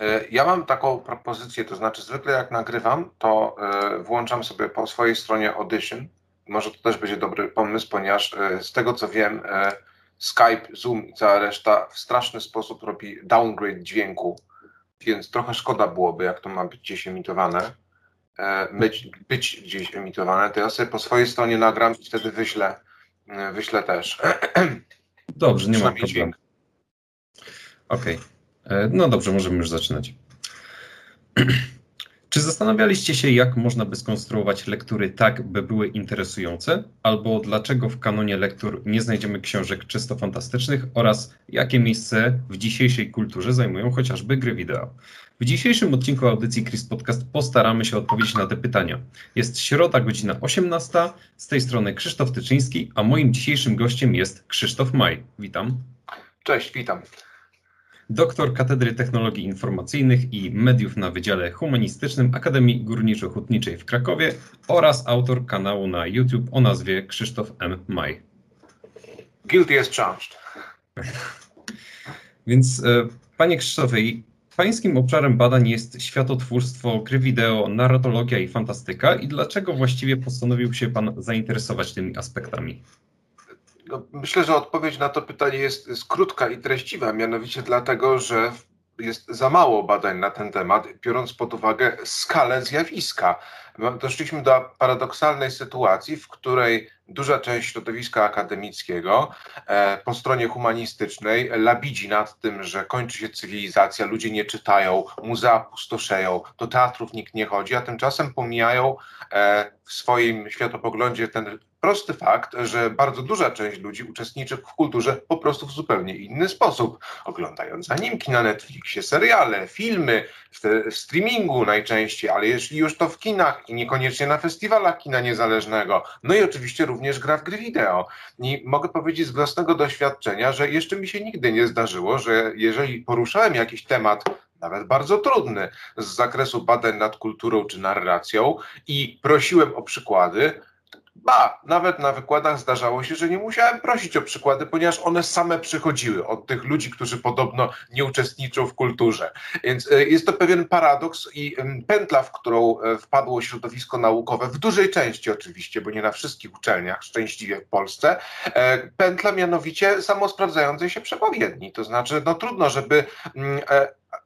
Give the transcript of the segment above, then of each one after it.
E, ja mam taką propozycję, to znaczy zwykle jak nagrywam, to e, włączam sobie po swojej stronie Audition. Może to też będzie dobry pomysł, ponieważ e, z tego co wiem, Skype, Zoom i cała reszta w straszny sposób robi downgrade dźwięku, więc trochę szkoda byłoby, jak to ma być gdzieś emitowane, być, być gdzieś emitowane, to ja sobie po swojej stronie nagram i wtedy wyślę, wyślę też. Dobrze, nie ma problemu. Okej. Okay. E, no dobrze, możemy już zaczynać. Czy zastanawialiście się, jak można by skonstruować lektury tak, by były interesujące? Albo dlaczego w kanonie lektur nie znajdziemy książek czysto fantastycznych? Oraz jakie miejsce w dzisiejszej kulturze zajmują chociażby gry wideo? W dzisiejszym odcinku audycji Chris Podcast postaramy się odpowiedzieć na te pytania. Jest środa, godzina 18. Z tej strony Krzysztof Tyczyński, a moim dzisiejszym gościem jest Krzysztof Maj. Witam. Cześć, witam doktor Katedry Technologii Informacyjnych i Mediów na Wydziale Humanistycznym Akademii Górniczo-Hutniczej w Krakowie oraz autor kanału na YouTube o nazwie Krzysztof M. Maj. Guilty as charged. Więc e, panie Krzysztofie, pańskim obszarem badań jest światotwórstwo, gry wideo, narratologia i fantastyka i dlaczego właściwie postanowił się pan zainteresować tymi aspektami? No, myślę, że odpowiedź na to pytanie jest, jest krótka i treściwa, mianowicie dlatego, że jest za mało badań na ten temat, biorąc pod uwagę skalę zjawiska. Doszliśmy do paradoksalnej sytuacji, w której duża część środowiska akademickiego e, po stronie humanistycznej labidzi nad tym, że kończy się cywilizacja, ludzie nie czytają, muzea pustoszeją, do teatrów nikt nie chodzi, a tymczasem pomijają e, w swoim światopoglądzie ten prosty fakt, że bardzo duża część ludzi uczestniczy w kulturze po prostu w zupełnie inny sposób, oglądając animki na Netflixie, seriale, filmy, w, streamingu najczęściej, ale jeśli już to w kinach i niekoniecznie na festiwalach kina niezależnego, no i oczywiście również gra w gry wideo. I mogę powiedzieć z własnego doświadczenia, że jeszcze mi się nigdy nie zdarzyło, że jeżeli poruszałem jakiś temat nawet bardzo trudny z zakresu badań nad kulturą czy narracją i prosiłem o przykłady, Ba, nawet na wykładach zdarzało się, że nie musiałem prosić o przykłady, ponieważ one same przychodziły od tych ludzi, którzy podobno nie uczestniczą w kulturze. Więc e, jest to pewien paradoks i pętla, w którą e, wpadło środowisko naukowe, w dużej części oczywiście, bo nie na wszystkich uczelniach, szczęśliwie w Polsce, e, pętla mianowicie samosprawdzającej się przepowiedni. To znaczy, no trudno, żeby mm,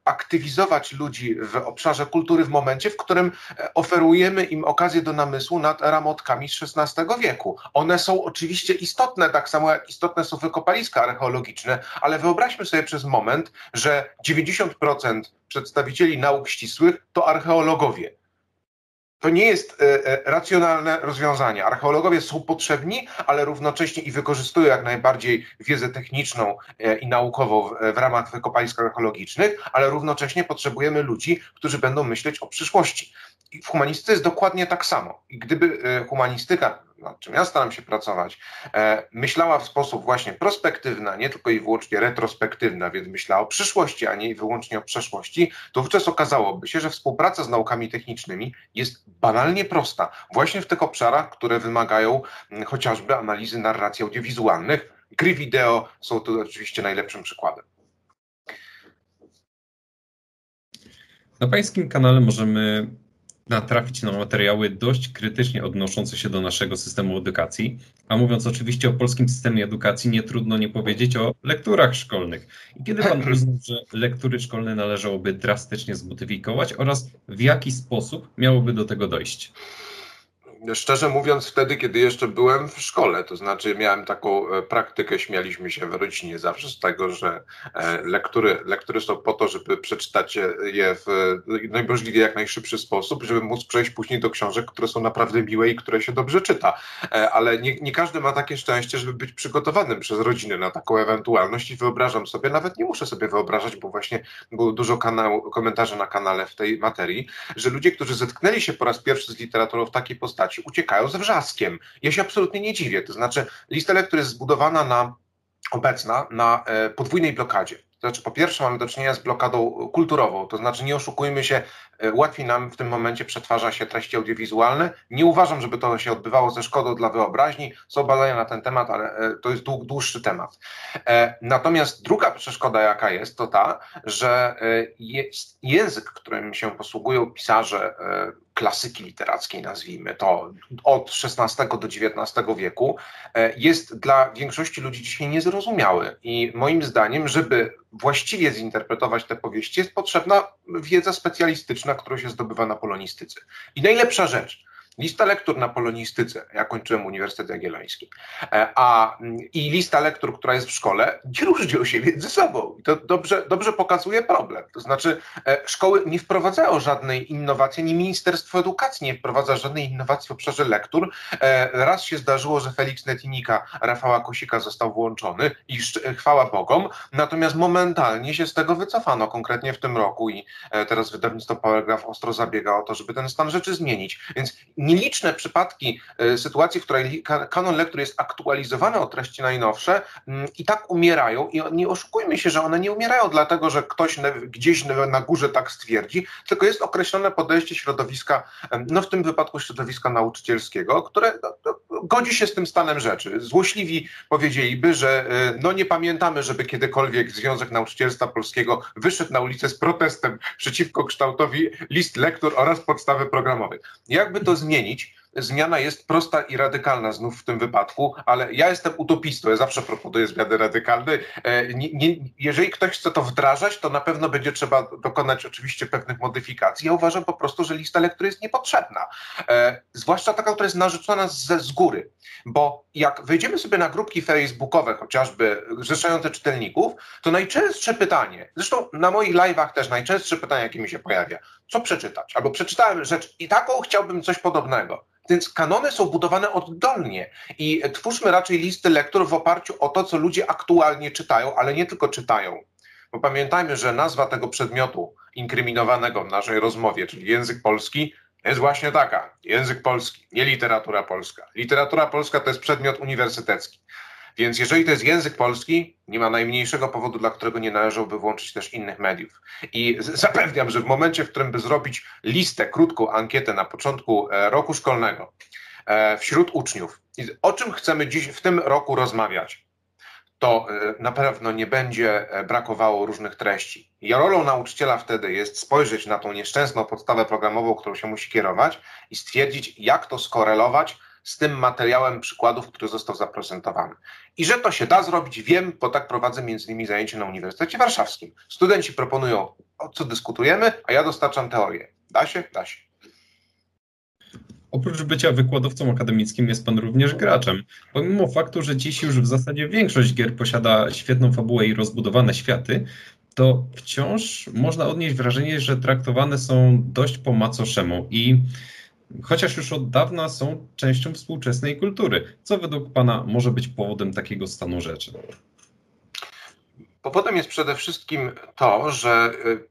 aktywizować ludzi w obszarze kultury w momencie, w którym e, oferujemy im okazję do namysłu nad ramotkami z XVI wieku. One są oczywiście istotne, tak samo jak istotne są wykopaliska archeologiczne, ale wyobraźmy sobie przez moment, że 90% przedstawicieli nauk ścisłych to archeologowie. To nie jest e, e, racjonalne rozwiązanie. Archeologowie są potrzebni, ale równocześnie i wykorzystują jak najbardziej wiedzę techniczną e, i naukową w ramach wykopalisk archeologicznych, ale równocześnie potrzebujemy ludzi, którzy będą myśleć o przyszłości. I w humanistyce jest dokładnie tak samo. I gdyby humanistyka nad czym ja staram się pracować, e, myślała w sposób właśnie prospektywny, a nie tylko i wyłącznie retrospektywny, więc myślała o przyszłości, a nie wyłącznie o przeszłości, to wówczas okazałoby się, że współpraca z naukami technicznymi jest banalnie prosta. Właśnie w tych obszarach, które wymagają m, chociażby analizy narracji audiowizualnych. Gry wideo są tu oczywiście najlepszym przykładem. Na Pańskim kanale możemy natrafić na materiały dość krytycznie odnoszące się do naszego systemu edukacji. A mówiąc oczywiście o polskim systemie edukacji, nie trudno nie powiedzieć o lekturach szkolnych. I kiedy pan uznał, że lektury szkolne należałoby drastycznie zmodyfikować oraz w jaki sposób miałoby do tego dojść? Szczerze mówiąc, wtedy, kiedy jeszcze byłem w szkole, to znaczy miałem taką e, praktykę, śmialiśmy się w rodzinie zawsze z tego, że e, lektury, lektury są po to, żeby przeczytać je w najmożliwie jak najszybszy sposób, żeby móc przejść później do książek, które są naprawdę miłe i które się dobrze czyta. E, ale nie, nie każdy ma takie szczęście, żeby być przygotowanym przez rodzinę na taką ewentualność i wyobrażam sobie, nawet nie muszę sobie wyobrażać, bo właśnie było dużo komentarzy na kanale w tej materii, że ludzie, którzy zetknęli się po raz pierwszy z literaturą w takiej postaci, postaci uciekają z wrzaskiem. Ja się absolutnie nie dziwię. To znaczy, lista lektur jest zbudowana na obecna na e, podwójnej blokadzie. To znaczy, po pierwsze, mamy do czynienia z blokadą kulturową, to znaczy, nie oszukujmy się, łatwiej nam w tym momencie przetwarza się treści audiowizualne. Nie uważam, żeby to się odbywało ze szkodą dla wyobraźni. Są badania na ten temat, ale e, to jest dłuższy temat. E, natomiast druga przeszkoda, jaka jest, to ta, że jest język, którym się posługują pisarze klasyki literackiej, nazwijmy to, od XVI do XIX wieku, jest dla większości ludzi dzisiaj niezrozumiały. I moim zdaniem, żeby właściwie zinterpretować te powieści, jest potrzebna wiedza specjalistyczna, którą się zdobywa na polonistyce. I najlepsza rzecz, lista lektur na polonistyce, ja kończyłem Uniwersytet Jagielloński, e, a, i lista lektur, która jest w szkole, nie różnią się między sobą. I to dobrze, dobrze pokazuje problem. To znaczy, e, szkoły nie wprowadzają żadnej innowacji, ani Ministerstwo Edukacji nie wprowadza żadnej innowacji w obszarze lektur. E, raz się zdarzyło, że Felix Netinika, Rafała Kosika został włączony i chwała Bogom, natomiast momentalnie się z tego wycofano, konkretnie w tym roku i teraz wydawnictwo Paragraf ostro zabiega o to, żeby ten stan rzeczy zmienić. Więc nieliczne przypadki e, sytuacji, w której kanon lektur jest aktualizowany o treści najnowsze mm, i tak umierają i nie oszukujmy się, że one nie umierają dlatego, że ktoś gdzieś na górze tak stwierdzi, tylko jest określone podejście środowiska, no w tym wypadku środowiska nauczycielskiego, które no, no, godzi się z tym stanem rzeczy. Złośliwi powiedzieliby, że e, no nie pamiętamy, żeby kiedykolwiek Związek Nauczycielstwa Polskiego wyszedł na ulicę z protestem przeciwko kształtowi list lektur oraz podstawy programowej. Jakby to zmienić, zmienić. Zmiana jest prosta i radykalna znów w tym wypadku, ale ja jestem utopistą, ja zawsze proponuję zmiany radykalne. E, nie, nie, jeżeli ktoś chce to wdrażać, to na pewno będzie trzeba dokonać oczywiście pewnych modyfikacji. Ja uważam po prostu, że lista lektur jest niepotrzebna, e, zwłaszcza taka, która jest narzucona z, z góry, bo jak wejdziemy sobie na grupki facebookowe, chociażby zrzeszające czytelników, to najczęstsze pytanie, zresztą na moich live'ach też najczęstsze pytanie, jakie mi się pojawia, co przeczytać? Albo przeczytałem rzecz i taką chciałbym coś podobnego. Więc kanony są budowane oddolnie i twórzmy raczej listy lektur w oparciu o to, co ludzie aktualnie czytają, ale nie tylko czytają. Bo pamiętajmy, że nazwa tego przedmiotu inkryminowanego w naszej rozmowie, czyli język polski, jest właśnie taka: język polski, nie literatura polska. Literatura polska to jest przedmiot uniwersytecki. Więc jeżeli to jest język polski, nie ma najmniejszego powodu, dla którego nie należałoby włączyć też innych mediów. I zapewniam, że w momencie, w którym by zrobić listę, krótką ankietę na początku e, roku szkolnego e, wśród uczniów, o czym chcemy dziś w tym roku rozmawiać, to e, na pewno nie będzie brakowało różnych treści. I rolą nauczyciela wtedy jest spojrzeć na tą nieszczęsną podstawę programową, którą się musi kierować i stwierdzić, jak to skorelować z tym materiałem przykładów, który został zaprezentowany. I że to się da zrobić, wiem, bo tak prowadzę między innymi zajęcia na Uniwersytecie Warszawskim. Studenci proponują, o co dyskutujemy, a ja dostarczam teorię. Da się? Da się. Oprócz bycia wykładowcą akademickim jest pan również graczem. Pomimo faktu, że dziś już w zasadzie większość gier posiada świetną fabułę i rozbudowane światy, to wciąż można odnieść wrażenie, że traktowane są dość po macoszemu i chociaż już od dawna są częścią współczesnej kultury. Co według Pana może być powodem takiego stanu rzeczy? Powodem jest przede wszystkim to, że y,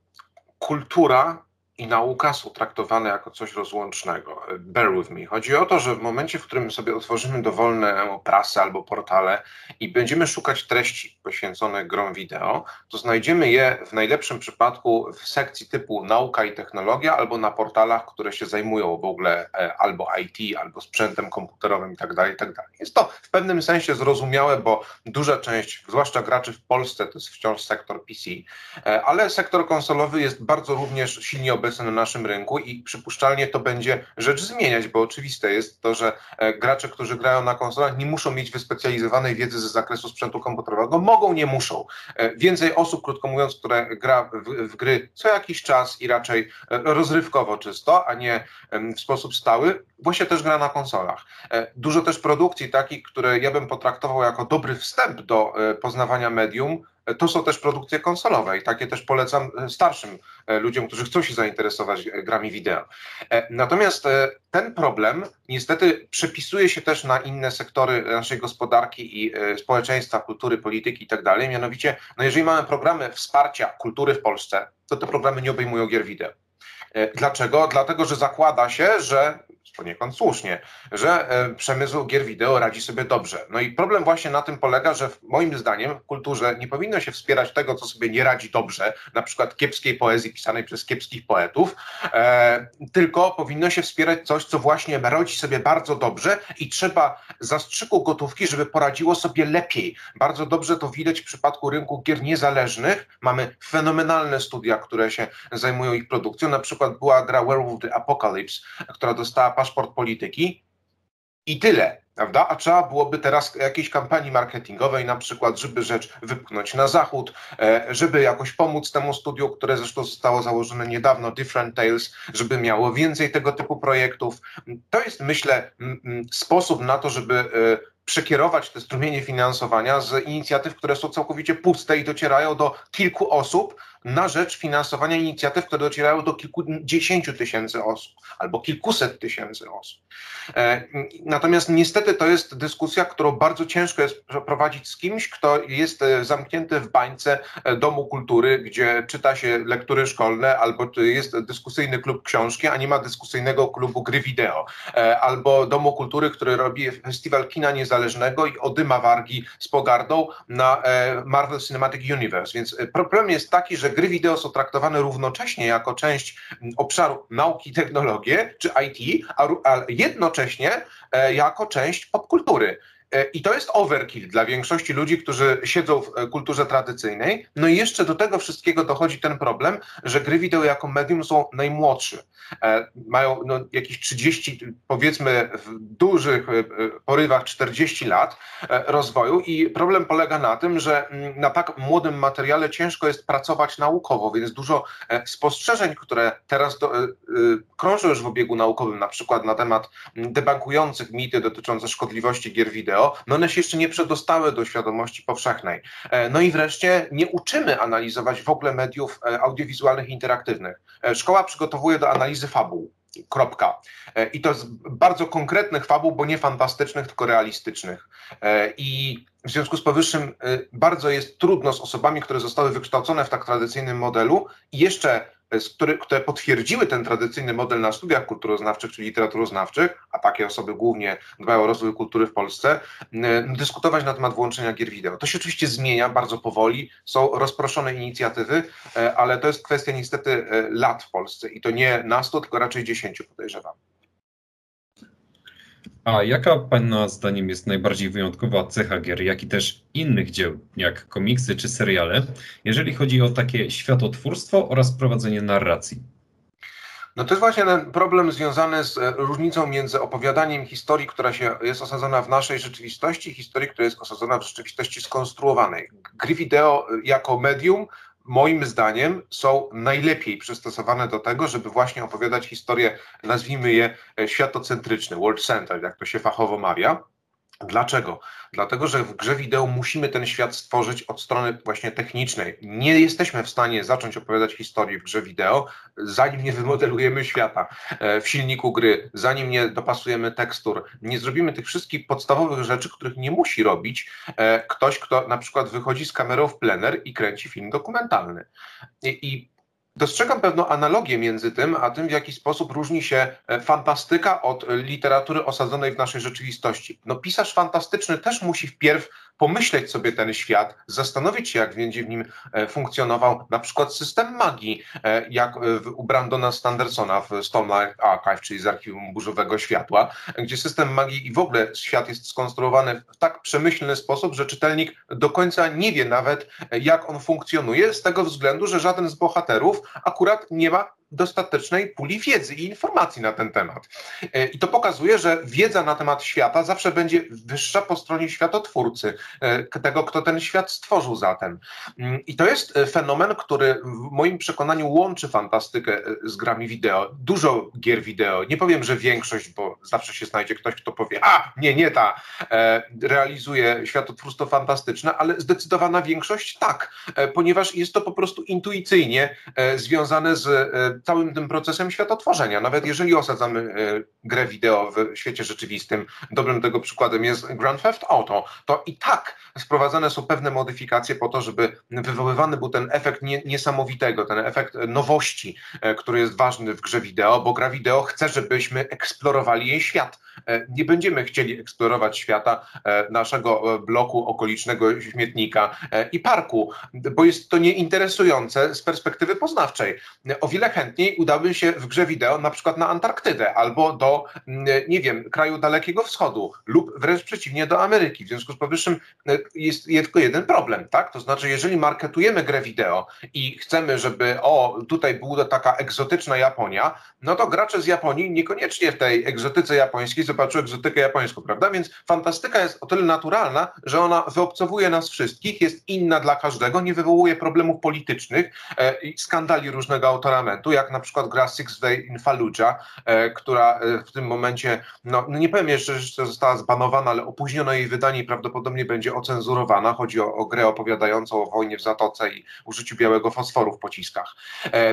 kultura i nauka są traktowane jako coś rozłącznego. Bear with me. Chodzi o to, że w momencie, w którym sobie otworzymy dowolne prasy albo portale i będziemy szukać treści poświęconych grom wideo, to znajdziemy je w najlepszym przypadku w sekcji typu nauka i technologia albo na portalach, które się zajmują w ogóle e, albo IT, albo sprzętem komputerowym itd. Tak itd. Tak Jest to w pewnym sensie zrozumiałe, bo duża część, zwłaszcza graczy w Polsce, to jest wciąż sektor PC, e, ale sektor konsolowy jest bardzo również silnie obecny obecny na naszym rynku i przypuszczalnie to będzie rzecz zmieniać, bo oczywiste jest to, że e, gracze, którzy grają na konsolach, nie muszą mieć wyspecjalizowanej wiedzy ze zakresu sprzętu komputerowego. Mogą, nie muszą. E, więcej osób, krótko mówiąc, które gra w, w gry co jakiś czas i raczej e, rozrywkowo czysto, a nie w sposób stały, właśnie też gra na konsolach. Dużo też produkcji takich, które ja bym potraktował jako dobry wstęp do poznawania medium, to są też produkcje konsolowe i takie też polecam e, starszym e, ludziom, którzy chcą się zainteresować e, grami wideo. Natomiast ten problem niestety przepisuje się też na inne sektory naszej gospodarki i społeczeństwa, kultury, polityki i tak dalej. Mianowicie, no jeżeli mamy programy wsparcia kultury w Polsce, to te programy nie obejmują gier wideo. Dlaczego? Dlatego, że zakłada się, że poniekąd słusznie, że e, przemysł gier wideo radzi sobie dobrze. No i problem właśnie na tym polega, że moim zdaniem w kulturze nie powinno się wspierać tego, co sobie nie radzi dobrze, na przykład kiepskiej poezji pisanej przez kiepskich poetów, e, tylko powinno się wspierać coś, co właśnie radzi sobie bardzo dobrze i trzeba zastrzyku gotówki, żeby poradziło sobie lepiej. Bardzo dobrze to widać w przypadku rynku gier niezależnych. Mamy fenomenalne studia, które się zajmują ich produkcją. Na przykład była gra Werewolf the Apocalypse, która dostała paszport polityki i tyle, prawda? A trzeba byłoby teraz jakiejś kampanii marketingowej, na przykład, żeby rzecz wypchnąć na zachód, e, żeby jakoś pomóc temu studiu, które zresztą zostało założone niedawno, Different Tales, żeby miało więcej tego typu projektów. To jest, myślę, sposób na to, żeby e, przekierować te strumienie finansowania z inicjatyw, które są całkowicie puste i docierają do kilku osób, na rzecz finansowania inicjatyw, które docierają do kilkudziesięciu tysięcy osób albo kilkuset tysięcy osób. E, natomiast niestety to jest dyskusja, którą bardzo ciężko jest prowadzić z kimś, kto jest e, zamknięty w bańce e, Domu Kultury, gdzie czyta się lektury szkolne, albo jest dyskusyjny klub książki, a nie ma dyskusyjnego klubu gry wideo, albo Domu Kultury, który robi festiwal kina niezależnego i odyma wargi z pogardą na Marvel Cinematic Universe. Więc problem jest taki, że gry wideo są traktowane równocześnie jako część obszaru nauki i czy IT, a, a jednocześnie e, jako część popkultury. E, I to jest overkill dla większości ludzi, którzy siedzą w e, kulturze tradycyjnej. No i jeszcze do tego wszystkiego dochodzi ten problem, że gry wideo jako medium są najmłodsze. E, mają no, jakieś 30, powiedzmy w dużych porywach 40 lat rozwoju i problem polega na tym, że mm, na tak młodym materiale ciężko jest pracować naukowo, więc dużo spostrzeżeń, które teraz do, krążą już w obiegu naukowym, na przykład na temat mm, debankujących mity dotyczące szkodliwości gier wideo, no one się jeszcze nie przedostały do świadomości powszechnej. E, no i wreszcie nie uczymy analizować w ogóle mediów e, audiowizualnych interaktywnych. E, szkoła przygotowuje do analizy fabuł. Kropka. I to z bardzo konkretnych fabuł, bo nie fantastycznych, tylko realistycznych. I w związku z powyższym bardzo jest trudno z osobami, które zostały wykształcone w tak tradycyjnym modelu i jeszcze które, które potwierdziły ten tradycyjny model na studiach kulturoznawczych czy literaturoznawczych, a takie osoby głównie dbają o rozwój kultury w Polsce, dyskutować na temat włączenia gier wideo. To się oczywiście zmienia bardzo powoli, są rozproszone inicjatywy, e, ale to jest kwestia niestety e, lat w Polsce i to nie na 100, tylko raczej 10 podejrzewam. A jaka Pana zdaniem jest najbardziej wyjątkowa cecha gier, jak i też innych dzieł, jak komiksy czy seriale, jeżeli chodzi o takie światotwórstwo oraz prowadzenie narracji? No to jest właśnie ten problem związany z e, różnicą między opowiadaniem historii, która się jest osadzona w naszej rzeczywistości, i historii, która jest osadzona w rzeczywistości skonstruowanej. Gry wideo jako medium moim zdaniem są najlepiej przystosowane do tego, żeby właśnie opowiadać historię, nazwijmy je e, światocentryczne, world center, jak to się fachowo mawia. Dlaczego? Dlatego, że w grze wideo musimy ten świat stworzyć od strony właśnie technicznej. Nie jesteśmy w stanie zacząć opowiadać historii w grze wideo, zanim nie wymodelujemy świata e, w silniku gry, zanim nie dopasujemy tekstur, nie zrobimy tych wszystkich podstawowych rzeczy, których nie musi robić e, ktoś, kto na przykład wychodzi z kamerą w plener i kręci film dokumentalny. I, i Dostrzegam pewną analogię między tym, a tym, w jaki sposób różni się e, fantastyka od literatury osadzonej w naszej rzeczywistości. No, pisarz fantastyczny też musi wpierw pomyśleć sobie ten świat, zastanowić się, jak będzie w nim e, funkcjonował na przykład system magii, e, jak u Brandona Standersona w Stormlight Archive, czyli z Archiwum Burzowego Światła, gdzie system magii i w ogóle świat jest skonstruowany w tak przemyślny sposób, że czytelnik do końca nie wie nawet, jak on funkcjonuje, z tego względu, że żaden z bohaterów akurat nie ma dostatecznej puli wiedzy i informacji na ten temat. E, I to pokazuje, że wiedza na temat świata zawsze będzie wyższa po stronie światotwórcy, e, tego, kto ten świat stworzył zatem. Mm, I to jest e, fenomen, który w moim przekonaniu łączy fantastykę z grami wideo. Dużo gier wideo, nie powiem, że większość, bo zawsze się znajdzie ktoś, kto powie, a nie, nie ta, realizuje światotwórstwo fantastyczne, ale zdecydowana większość tak, ponieważ jest to po prostu intuicyjnie związane z całym tym procesem światotworzenia. Nawet jeżeli osadzamy grę wideo w świecie rzeczywistym, dobrym tego przykładem jest Grand Theft Auto, to i tak sprowadzane są pewne modyfikacje po to, żeby wywoływany był ten efekt niesamowitego, ten efekt nowości, który jest ważny w grze wideo, bo gra wideo chce, żebyśmy eksplorowali jej świat. Nie będziemy chcieli eksplorować świata naszego bloku okolicznego śmietnika i parku, bo jest to nieinteresujące z perspektywy poznawczej. O wiele chętniej udałbym się w grze wideo na przykład na Antarktydę albo do, nie wiem, kraju Dalekiego Wschodu lub wręcz przeciwnie do Ameryki. W związku z powyższym jest, tylko jeden problem, tak? To znaczy, jeżeli marketujemy grę wideo i chcemy, żeby o, tutaj była taka egzotyczna Japonia, no to gracze z Japonii niekoniecznie w tej egzotyce japońskiej zobaczą egzotykę japońską, prawda? Więc fantastyka jest o tyle naturalna, że ona wyobcowuje nas wszystkich, jest inna dla każdego, nie wywołuje problemów politycznych e, skandali różnego autoramentu, jak na przykład gra Six Day in Fallujah, e, która e, w tym momencie, no, no nie powiem jeszcze, że została zbanowana, ale opóźniono jej wydanie i prawdopodobnie będzie ocenzurowana. Chodzi o, o grę opowiadającą o wojnie w Zatoce i użyciu białego fosforu w pociskach.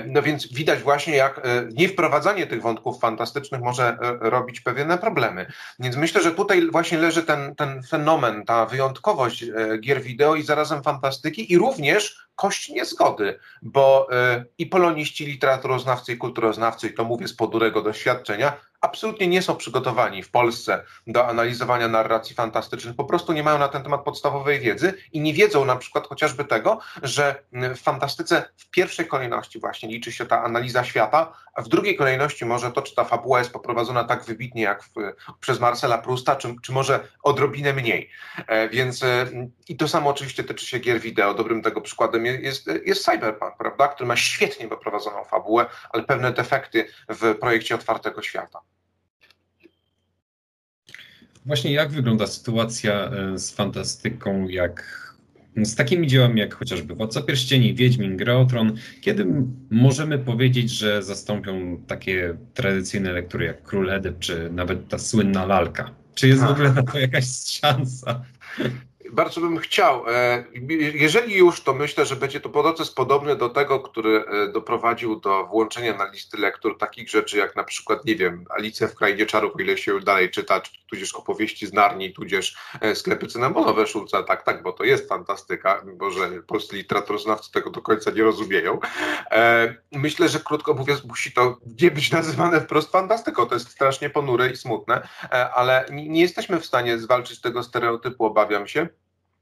No więc widać właśnie, jak niewprowadzanie tych wątków fantastycznych może robić pewne problemy. Więc myślę, że tutaj właśnie leży ten, ten fenomen, ta wyjątkowość gier wideo i zarazem fantastyki i również kość niezgody, bo y, i poloniści, literaturoznawcy i kulturoznawcy, i to mówię z podurego doświadczenia, absolutnie nie są przygotowani w Polsce do analizowania narracji fantastycznych, po prostu nie mają na ten temat podstawowej wiedzy i nie wiedzą na przykład chociażby tego, że w fantastyce w pierwszej kolejności właśnie liczy się ta analiza świata, a w drugiej kolejności może to, czy ta fabuła jest poprowadzona tak wybitnie jak w, przez Marcela Prusta, czy, czy może odrobinę mniej. E, więc e, i to samo oczywiście tyczy się gier wideo. Dobrym tego przykładem jest, jest Cyberpunk, prawda, który ma świetnie poprowadzoną fabułę, ale pewne defekty w projekcie otwartego świata. Właśnie jak wygląda sytuacja e, z fantastyką, jak z takimi dziełami jak chociażby Władca Pierścieni, Wiedźmin, Greotron, kiedy możemy powiedzieć, że zastąpią takie tradycyjne lektury jak Król Edep, czy nawet ta słynna lalka? Czy jest w ogóle na to jakaś szansa? Bardzo bym chciał. E, jeżeli już, to myślę, że będzie to proces podobny do tego, który e, doprowadził do włączenia na listy lektur takich rzeczy jak na przykład, nie wiem, Alicja w Krainie Czarów, ile się dalej czyta, tudzież opowieści z Narni, tudzież e, sklepy cynamonowe Szulca, tak, tak, bo to jest fantastyka, mimo że polscy literaturoznawcy tego do końca nie rozumieją. Myślę, że krótko mówiąc, musi to nie być nazywane wprost fantastyką, to jest strasznie ponure i smutne, ale nie jesteśmy w stanie zwalczyć tego stereotypu, obawiam się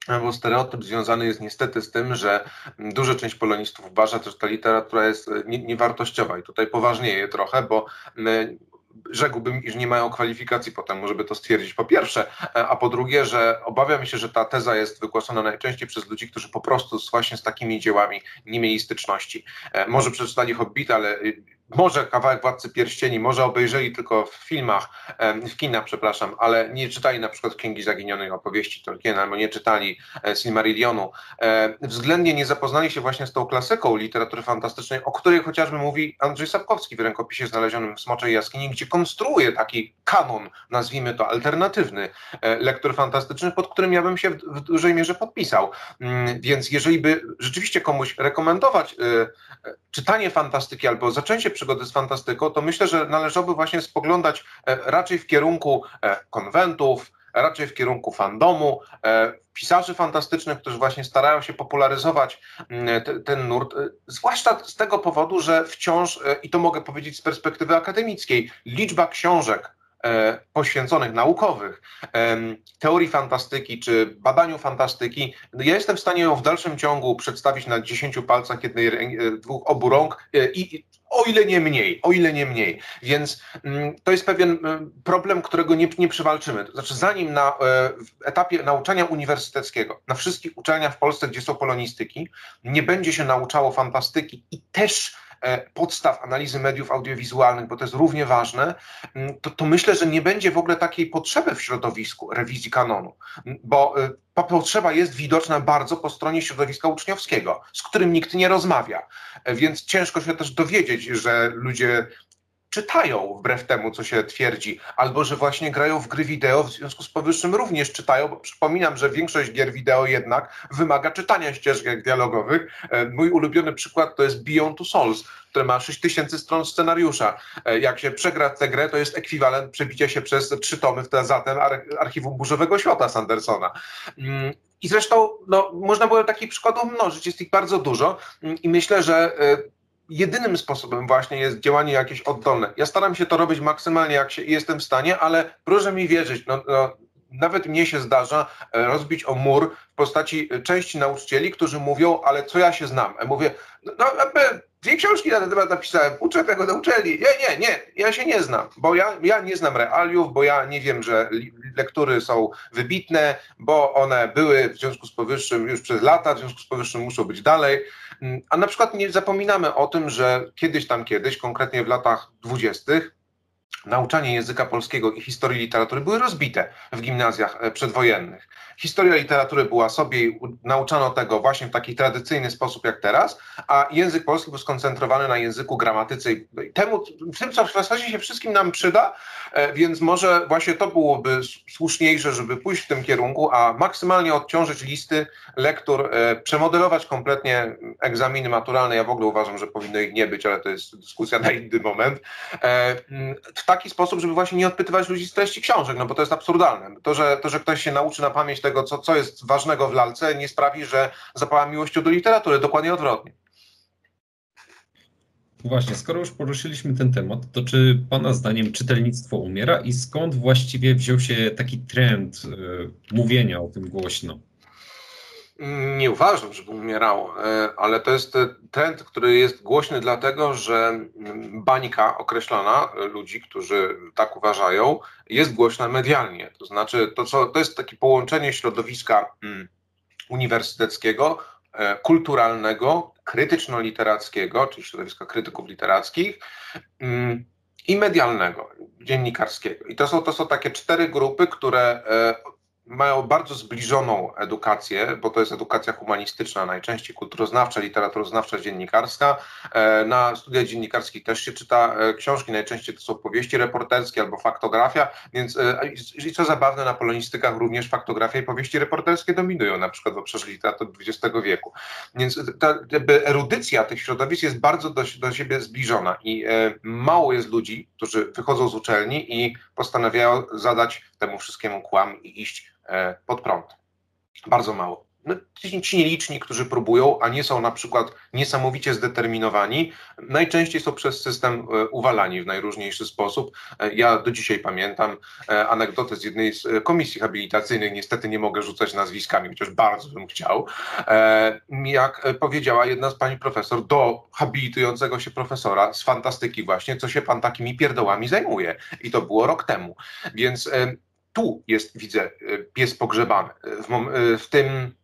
bo stereotyp związany jest niestety z tym, że duża część polonistów uważa, że ta literatura jest niewartościowa i tutaj poważnieje trochę, bo rzekłbym, iż nie mają kwalifikacji potem, żeby to stwierdzić po pierwsze, a po drugie, że obawiam się, że ta teza jest wygłaszana najczęściej przez ludzi, którzy po prostu właśnie z takimi dziełami nie mieli styczności. E, może przeczytali Hobbita, ale może kawałek Władcy Pierścieni, może obejrzeli tylko w filmach, w kinach, przepraszam, ale nie czytali na przykład Księgi Zaginionej opowieści Tolkiena, albo nie czytali e, Silmarillionu. E, względnie nie zapoznali się właśnie z tą klasyką literatury fantastycznej, o której chociażby mówi Andrzej Sapkowski w rękopisie znalezionym w Smoczej Jaskini, gdzie konstruuje taki kanon, nazwijmy to alternatywny, e, lektur fantastycznych, pod którym ja bym się w dużej mierze podpisał. Mm, więc jeżeli by rzeczywiście komuś rekomendować czytanie fantastyki albo zaczęcie przygody z fantastyką, to myślę, że należałoby właśnie spoglądać e, raczej w kierunku e, konwentów, raczej w kierunku fandomu, e, pisarzy fantastycznych, którzy właśnie starają się popularyzować mm, ten nurt, zwłaszcza z tego powodu, że wciąż, i to mogę powiedzieć z perspektywy akademickiej, liczba książek, poświęconych, naukowych, teorii fantastyki czy badaniu fantastyki, ja jestem w stanie ją w dalszym ciągu przedstawić na dziesięciu palcach jednej, dwóch, obu rąk i o ile nie mniej, o ile nie mniej. Więc mm, to jest pewien problem, którego nie, nie przywalczymy. To znaczy, zanim na etapie nauczania uniwersyteckiego, na wszystkich uczelniach w Polsce, gdzie są polonistyki, nie będzie się nauczało fantastyki i też E, podstaw analizy mediów audiowizualnych, bo to jest równie ważne, mm, to, to myślę, że nie będzie w ogóle takiej potrzeby w środowisku rewizji kanonu, mm, bo e, ta potrzeba jest widoczna bardzo po stronie środowiska uczniowskiego, z którym nikt nie rozmawia. E, więc ciężko się też dowiedzieć, że ludzie czytają wbrew temu, co się twierdzi, albo że właśnie grają w gry wideo, w związku z powyższym również czytają, bo przypominam, że większość gier wideo jednak wymaga czytania ścieżek dialogowych. E, mój ulubiony przykład to jest Beyond Two Souls, które ma 6000 stron scenariusza. Jak się przegra tę grę, to jest ekwiwalent przebicia się przez trzy tomy w zatem archiwum Burzowego Świata Sandersona. Mm, I zresztą no, można było takich przykładów mnożyć, jest ich bardzo dużo mm, i myślę, że jedynym sposobem właśnie jest działanie jakieś oddolne. Ja staram się to robić maksymalnie, jak się jestem w stanie, ale proszę mi wierzyć, no, no, nawet mnie się zdarza e, rozbić o mur w postaci części nauczycieli, którzy mówią, ale co ja się znam? Ja mówię, no, no dwie książki na ten temat napisałem, uczę tego na uczelni. Nie, nie, nie, ja się nie znam, bo ja, ja nie znam realiów, bo ja nie wiem, że lektury są wybitne, bo one były w związku z powyższym już przez lata, w związku z powyższym muszą być dalej. Mm, a na przykład nie zapominamy o tym, że kiedyś tam kiedyś, konkretnie w latach dwudziestych, nauczanie języka polskiego i historii literatury były rozbite w gimnazjach e, przedwojennych. Historia literatury była sobie nauczano tego właśnie w taki tradycyjny sposób jak teraz, a język polski był skoncentrowany na języku, gramatyce i temu, w tym, co w zasadzie się wszystkim nam przyda, e, więc może właśnie to byłoby słuszniejsze, żeby pójść w tym kierunku, a maksymalnie odciążyć listy lektur, e, przemodelować kompletnie egzaminy maturalne. Ja w ogóle uważam, że powinno ich nie być, ale to jest dyskusja na inny moment. W taki sposób, żeby właśnie nie odpytywać ludzi z treści książek, no bo to jest absurdalne. To, że, to, że ktoś się nauczy na pamięć tego, co, co jest ważnego w lalce, nie sprawi, że zapała miłością do literatury. Dokładnie odwrotnie. Właśnie, skoro już poruszyliśmy ten temat, to czy Pana zdaniem czytelnictwo umiera i skąd właściwie wziął się taki trend y, mówienia o tym głośno? Nie uważam, żeby umierało, e, ale to jest trend, który jest głośny dlatego, że bańka określona ludzi, którzy tak uważają, jest głośna medialnie. To znaczy, to, co, to jest takie połączenie środowiska mm, uniwersyteckiego, e, kulturalnego, krytyczno-literackiego, czyli środowiska krytyków literackich mm, i medialnego, dziennikarskiego. I to są, to są takie cztery grupy, które e, mają bardzo zbliżoną edukację, bo to jest edukacja humanistyczna, najczęściej kulturoznawcza, literaturoznawcza, dziennikarska. E, na studiach dziennikarskich też się czyta e, książki, najczęściej to są powieści reporterskie albo faktografia, więc e, i co zabawne, na polonistykach również faktografia i powieści reporterskie dominują, na przykład w obszarze literatury XX wieku. Więc ta erudycja tych środowisk jest bardzo do, do siebie zbliżona i mało jest ludzi, którzy wychodzą z uczelni i postanawiają zadać temu wszystkiemu kłam i iść pod prąd. Bardzo mało. No, ci nieliczni, którzy próbują, a nie są na przykład niesamowicie zdeterminowani, najczęściej są przez system e, uwalani w najróżniejszy sposób. E, ja do dzisiaj pamiętam anegdotę z jednej z komisji habilitacyjnych, niestety nie mogę rzucać nazwiskami, chociaż bardzo bym chciał, jak powiedziała jedna z pani profesor do habilitującego się profesora z fantastyki właśnie, co się pan takimi pierdołami zajmuje. I to było rok temu. Więc tu jest, widzę, y, pies pogrzebany. W, y, w tym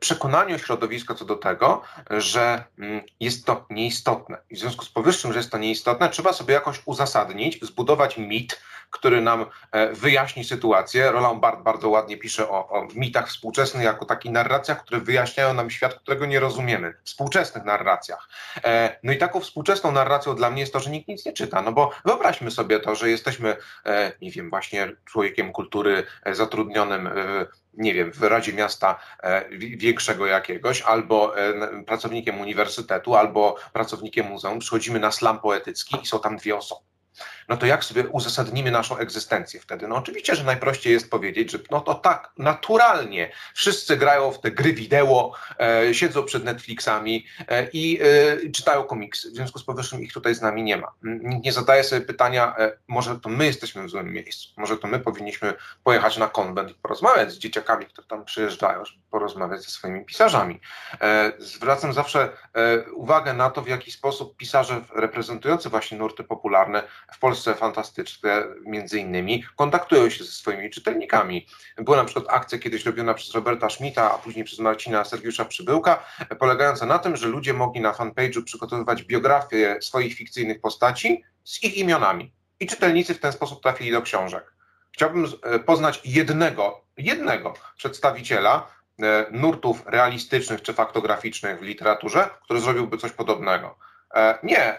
przekonaniu środowiska co do tego, że mm, jest to nieistotne. I w związku z powyższym, że jest to nieistotne, trzeba sobie jakoś uzasadnić, zbudować mit, który nam e, wyjaśni sytuację. Roland Barthes bardzo ładnie pisze o, o mitach współczesnych jako takich narracjach, które wyjaśniają nam świat, którego nie rozumiemy. Współczesnych narracjach. E, no i taką współczesną narracją dla mnie jest to, że nikt nic nie czyta. No bo wyobraźmy sobie to, że jesteśmy, e, nie wiem, właśnie człowiekiem kultury zatrudnionym nie wiem, w Radzie Miasta większego jakiegoś, albo pracownikiem uniwersytetu, albo pracownikiem muzeum, przychodzimy na slam poetycki i są tam dwie osoby no to jak sobie uzasadnimy naszą egzystencję wtedy? No oczywiście, że najprościej jest powiedzieć, że no to tak, naturalnie wszyscy grają w te gry wideo, e, siedzą przed Netflixami e, i e, czytają komiksy. W związku z powyższym ich tutaj z nami nie ma. Nikt nie zadaje sobie pytania, e, może to my jesteśmy w złym miejscu, może to my powinniśmy pojechać na konwent i porozmawiać z dzieciakami, które tam przyjeżdżają, żeby porozmawiać ze swoimi pisarzami. E, zwracam zawsze e, uwagę na to, w jaki sposób pisarze reprezentujący właśnie nurty popularne w Polsce Polsce fantastyczne, między innymi, kontaktują się ze swoimi czytelnikami. Była na przykład akcja kiedyś robiona przez Roberta Schmidta, a później przez Marcina Sergiusza Przybyłka, polegająca na tym, że ludzie mogli na fanpage'u przygotowywać biografie swoich fikcyjnych postaci z ich imionami. I czytelnicy w ten sposób trafili do książek. Chciałbym e, poznać jednego, jednego przedstawiciela e, nurtów realistycznych czy faktograficznych w literaturze, który zrobiłby coś podobnego. E, nie,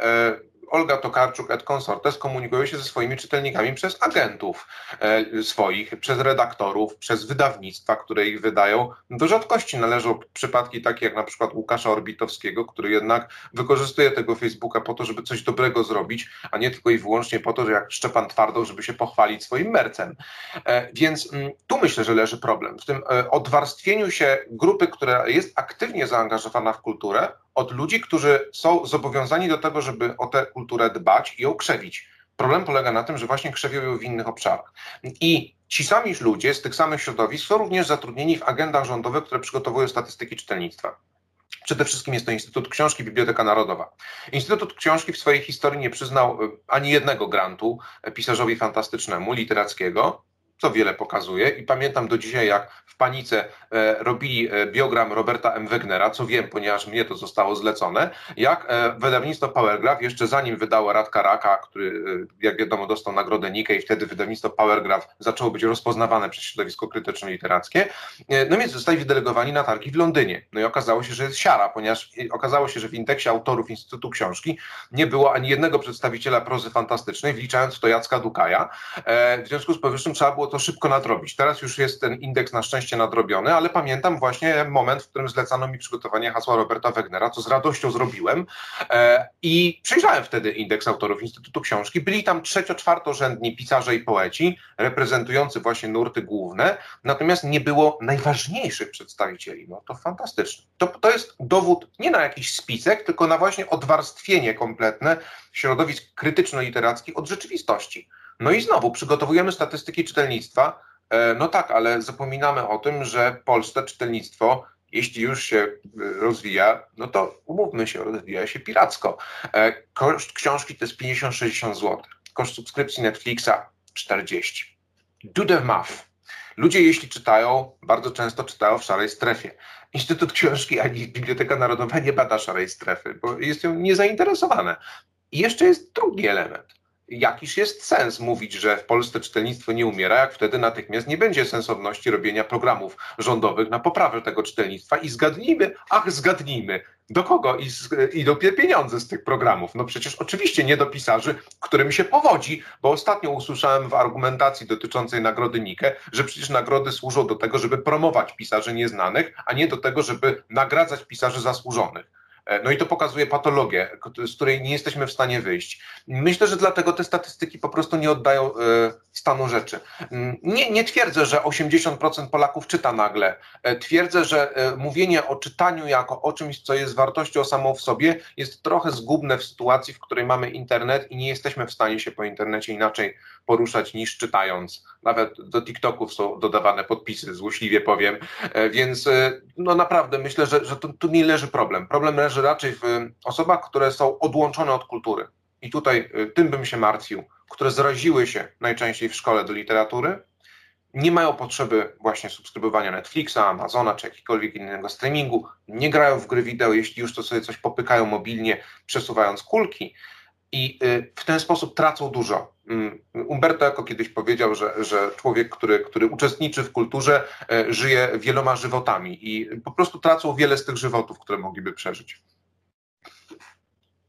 Olga Tokarczuk et consortes komunikują się ze swoimi czytelnikami przez agentów e, swoich, przez redaktorów, przez wydawnictwa, które ich wydają. Do rzadkości należą przypadki takie jak na przykład Łukasza Orbitowskiego, który jednak wykorzystuje tego Facebooka po to, żeby coś dobrego zrobić, a nie tylko i wyłącznie po to, że jak Szczepan Twardoł, żeby się pochwalić swoim mercem. E, więc mm, tu myślę, że leży problem, w tym e, odwarstwieniu się grupy, która jest aktywnie zaangażowana w kulturę, od ludzi, którzy są zobowiązani do tego, żeby o tę kulturę dbać i ją krzewić. Problem polega na tym, że właśnie krzewią ją w innych obszarach. I ci sami ludzie z tych samych środowisk są również zatrudnieni w agendach rządowych, które przygotowują statystyki czytelnictwa. Przede wszystkim jest to Instytut Książki Biblioteka Narodowa. Instytut Książki w swojej historii nie przyznał e, ani jednego grantu pisarzowi fantastycznemu, literackiego, co wiele pokazuje. I pamiętam do dzisiaj, jak w panice e, robili e, biogram Roberta M. Wegnera, co wiem, ponieważ mnie to zostało zlecone, jak e, wydawnictwo Powergraph, jeszcze zanim wydało Radka Raka, który, jak wiadomo, dostał nagrodę Nikkei, wtedy wydawnictwo Powergraph zaczęło być rozpoznawane przez środowisko krytyczno-literackie, no więc zostali wydelegowani na targi w Londynie. No i okazało się, że jest siara, ponieważ okazało się, że w indeksie autorów Instytutu Książki nie było ani jednego przedstawiciela prozy fantastycznej, wliczając w to Jacka Dukaja. W związku z powyższym trzeba było to szybko nadrobić. Teraz już jest ten indeks na szczęście nadrobiony, ale pamiętam właśnie moment, w którym zlecano mi przygotowanie hasła Roberta Wegnera, co z radością zrobiłem e, i przejrzałem wtedy indeks autorów Instytutu Książki. Byli tam trzecio-czwartorzędni pisarze i poeci, reprezentujący właśnie nurty główne, natomiast nie było najważniejszych przedstawicieli. No to fantastyczne. To, to jest dowód nie na jakiś spisek, tylko na właśnie odwarstwienie kompletne środowisk krytyczno-literackich od rzeczywistości. No i znowu przygotowujemy statystyki czytelnictwa. E, no tak, ale zapominamy o tym, że polskie czytelnictwo, jeśli już się e, rozwija, no to umówmy się, rozwija się piracko. E, koszt książki to jest 50-60 zł. Koszt subskrypcji Netflixa 40. Do the math. Ludzie, jeśli czytają, bardzo często czytają w szarej strefie. Instytut Książki ani Biblioteka Narodowa nie bada szarej strefy, bo jest ją niezainteresowane. I jeszcze jest drugi element jakiż jest sens mówić, że w Polsce czytelnictwo nie umiera, jak wtedy natychmiast nie będzie sensowności robienia programów rządowych na poprawę tego czytelnictwa i zgadnijmy, ach zgadnijmy, do kogo i idą pieniądze z tych programów? No przecież oczywiście nie do pisarzy, którym się powodzi, bo ostatnio usłyszałem w argumentacji dotyczącej nagrody Nike, że przecież nagrody służą do tego, żeby promować pisarzy nieznanych, a nie do tego, żeby nagradzać pisarzy zasłużonych. E, no i to pokazuje patologię, z której nie jesteśmy w stanie wyjść. Myślę, że dlatego te statystyki po prostu nie oddają e, stanu rzeczy. Mm, nie, nie twierdzę, że 80% Polaków czyta nagle. E, twierdzę, że mówienie o czytaniu jako o czymś, co jest wartością samą w sobie, jest trochę zgubne w sytuacji, w której mamy internet i nie jesteśmy w stanie się po internecie inaczej poruszać niż czytając. Nawet do TikToków są dodawane podpisy, złośliwie powiem. Więc no naprawdę myślę, że, że tu, tu nie leży problem. Problem leży raczej w osobach, które są odłączone od kultury. I tutaj tym bym się martwił, które zraziły się najczęściej w szkole do literatury, nie mają potrzeby właśnie subskrybowania Netflixa, Amazona czy jakiegokolwiek innego streamingu, nie grają w gry wideo, jeśli już to sobie coś popykają mobilnie, przesuwając kulki i y, w ten sposób tracą dużo. Mm, Umberto Eco kiedyś powiedział, że, że człowiek, który, który uczestniczy w kulturze, y, żyje wieloma żywotami i po prostu tracą wiele z tych żywotów, które mogliby przeżyć.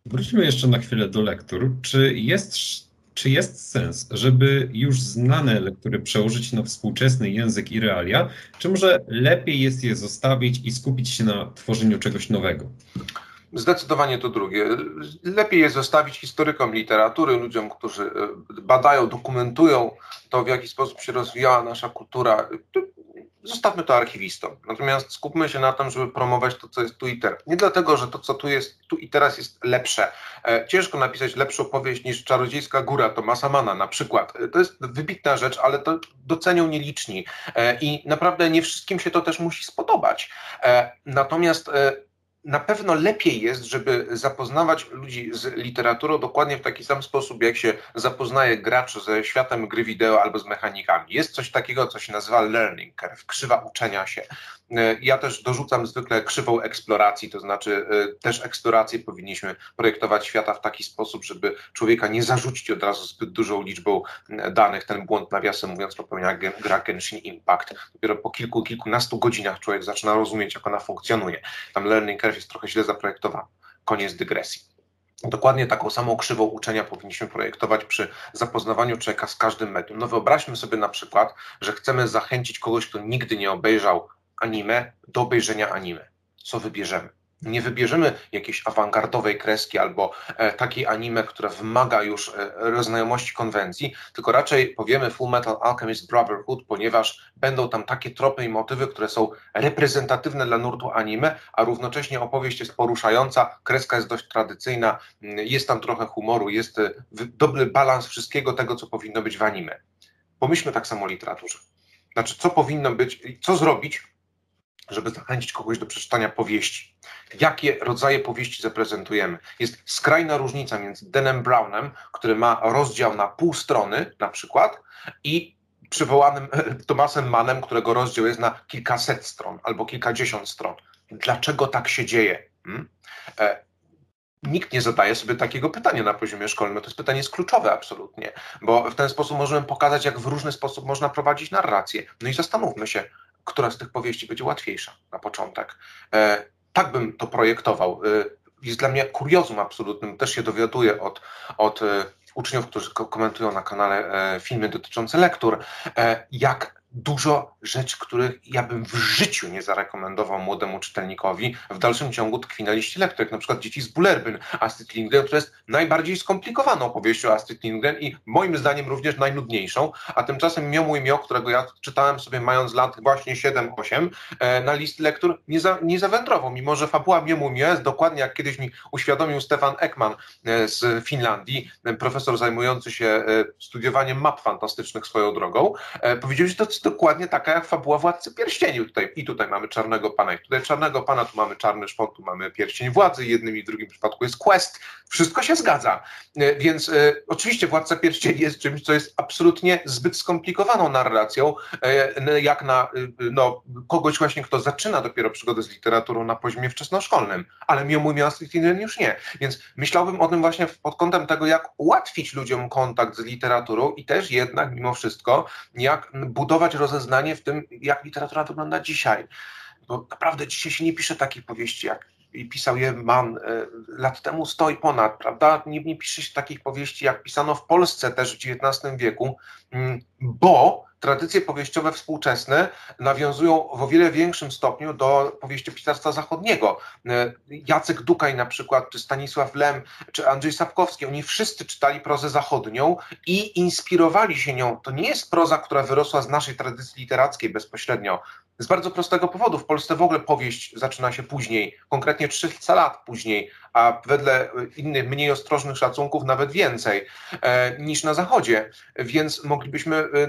Wróćmy jeszcze na chwilę do lektur. Czy jest, czy jest sens, żeby już znane lektury przełożyć na współczesny język i realia, czy może lepiej jest je zostawić i skupić się na tworzeniu czegoś nowego? Zdecydowanie to drugie. Lepiej jest zostawić historykom literatury, ludziom, którzy e, badają, dokumentują to, w jaki sposób się rozwijała nasza kultura. Zostawmy to archiwistom. Natomiast skupmy się na tym, żeby promować to, co jest tu i teraz. Nie dlatego, że to, co tu jest tu i teraz jest lepsze. E, ciężko napisać lepszą powieść niż Czarodziejska Góra Tomasa Mana na przykład. E, to jest wybitna rzecz, ale to docenią nieliczni. I naprawdę nie wszystkim się to też musi spodobać. Natomiast na pewno lepiej jest, żeby zapoznawać ludzi z literaturą dokładnie w taki sam sposób, jak się zapoznaje gracz ze światem gry wideo albo z mechanikami. Jest coś takiego, co się nazywa learning curve, krzywa uczenia się. E, ja też dorzucam zwykle krzywą eksploracji, to znaczy e, też eksplorację powinniśmy projektować świata w taki sposób, żeby człowieka nie zarzucić od razu zbyt dużą liczbą danych. Ten błąd, nawiasem mówiąc, popełnia gra Genshin Impact. Dopiero po kilku, kilkunastu godzinach człowiek zaczyna rozumieć, jak ona funkcjonuje. Tam learning curve jest trochę źle zaprojektowany. Koniec dygresji. Dokładnie taką samą krzywą uczenia powinniśmy projektować przy zapoznawaniu człowieka z każdym medium. No wyobraźmy sobie na przykład, że chcemy zachęcić kogoś, kto nigdy nie obejrzał anime, do obejrzenia anime. Co wybierzemy? Nie wybierzemy jakiejś awangardowej kreski albo e, takiej anime, która wymaga już e, rozznajomości konwencji, tylko raczej powiemy Full Metal Alchemist Brotherhood, ponieważ będą tam takie tropy i motywy, które są reprezentatywne dla nurtu anime, a równocześnie opowieść jest poruszająca, kreska jest dość tradycyjna, mm, jest tam trochę humoru, jest e, dobry balans wszystkiego tego, co powinno być w anime. Pomyślmy tak samo o literaturze. Znaczy, co powinno być, co zrobić, żeby zachęcić kogoś do przeczytania powieści. Jakie rodzaje powieści zaprezentujemy? Jest skrajna różnica między Denem Brownem, który ma rozdział na pół strony na przykład i przywołanym Thomasem Mannem, którego rozdział jest na kilkaset stron albo kilkadziesiąt stron. Dlaczego tak się dzieje? Hmm? E, nikt nie zadaje sobie takiego pytania na poziomie szkolnym. To jest pytanie jest kluczowe absolutnie, bo w ten sposób możemy pokazać, jak w różny sposób można prowadzić narrację. No i zastanówmy się, która z tych powieści będzie łatwiejsza na początek. E, tak bym to projektował. E, jest dla mnie kuriozum absolutnym, też się dowiaduję od, od e, uczniów, którzy komentują na kanale filmy dotyczące lektur, jak dużo rzeczy, których ja bym w życiu nie zarekomendował młodemu czytelnikowi, w dalszym ciągu tkwi na liście lektur, jak na przykład Dzieci z Bullerbyn. Astrid Lindgren, która jest najbardziej skomplikowaną opowieścią Astrid Lindgren i moim zdaniem również najnudniejszą, a tymczasem Mio i Mio, którego ja czytałem sobie mając lat właśnie 7-8, e, na list lektur nie, za, nie zawędrował, mimo że fabuła Mio i Mio jest dokładnie jak kiedyś mi uświadomił Stefan Ekman e, z Finlandii, e, profesor zajmujący się studiowaniem map fantastycznych swoją drogą, powiedział, że to dokładnie taka jak fabuła Władcy Pierścieni. Tutaj, I tutaj mamy Czarnego Pana, i tutaj Czarnego Pana, tu mamy Czarny Szpon, tu mamy Pierścień Władzy, jednym i drugim przypadku jest Quest. Wszystko się zgadza. E, więc e, oczywiście Władca Pierścieni jest czymś, co jest absolutnie zbyt skomplikowaną narracją, e, jak na e, no, kogoś właśnie, kto zaczyna dopiero przygodę z literaturą na poziomie wczesnoszkolnym, ale Miomu Miast już nie. Więc myślałbym o tym właśnie pod kątem tego, jak ułatwić ludziom kontakt z literaturą i też jednak mimo wszystko, jak budować rozeznanie w tym, jak literatura wygląda dzisiaj. Bo naprawdę dzisiaj się nie pisze takich powieści, jak pisał je Mann e, lat temu stoi ponad, prawda? Nie, nie pisze się takich powieści, jak pisano w Polsce też w XIX wieku, mm, bo tradycje powieściowe współczesne nawiązują w o wiele większym stopniu do powieściopisarstwa zachodniego. E, Jacek Dukaj na przykład, czy Stanisław Lem, czy Andrzej Sapkowski, oni wszyscy czytali prozę zachodnią i inspirowali się nią. To nie jest proza, która wyrosła z naszej tradycji literackiej bezpośrednio. Z bardzo prostego powodu. W Polsce w ogóle powieść zaczyna się później, konkretnie 300 lat później, a wedle innych, mniej ostrożnych szacunków nawet więcej e, niż na Zachodzie. Więc moglibyśmy, e,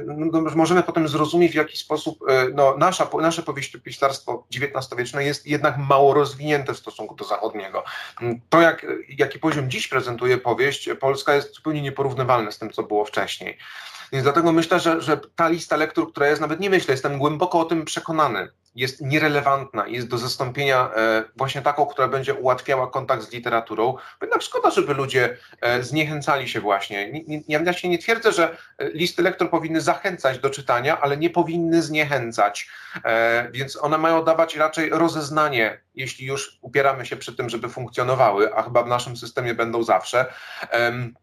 możemy potem zrozumieć, w jaki sposób e, no, nasza, nasze powieściopisarstwo XIX-wieczne jest jednak mało rozwinięte w stosunku do zachodniego. To, jak, jaki poziom dziś prezentuje powieść, Polska jest zupełnie nieporównywalne z tym, co było wcześniej. Więc dlatego myślę, że, że ta lista lektur, która jest, nawet nie myślę, jestem głęboko o tym przekonany, jest nierelewantna, jest do zastąpienia e, właśnie taką, która będzie ułatwiała kontakt z literaturą. Jednak szkoda, żeby ludzie e, zniechęcali się właśnie. Ja się nie twierdzę, że e, listy lektur powinny zachęcać do czytania, ale nie powinny zniechęcać. Więc one mają dawać raczej rozeznanie, jeśli już upieramy się przy tym, żeby funkcjonowały, a chyba w naszym systemie będą zawsze,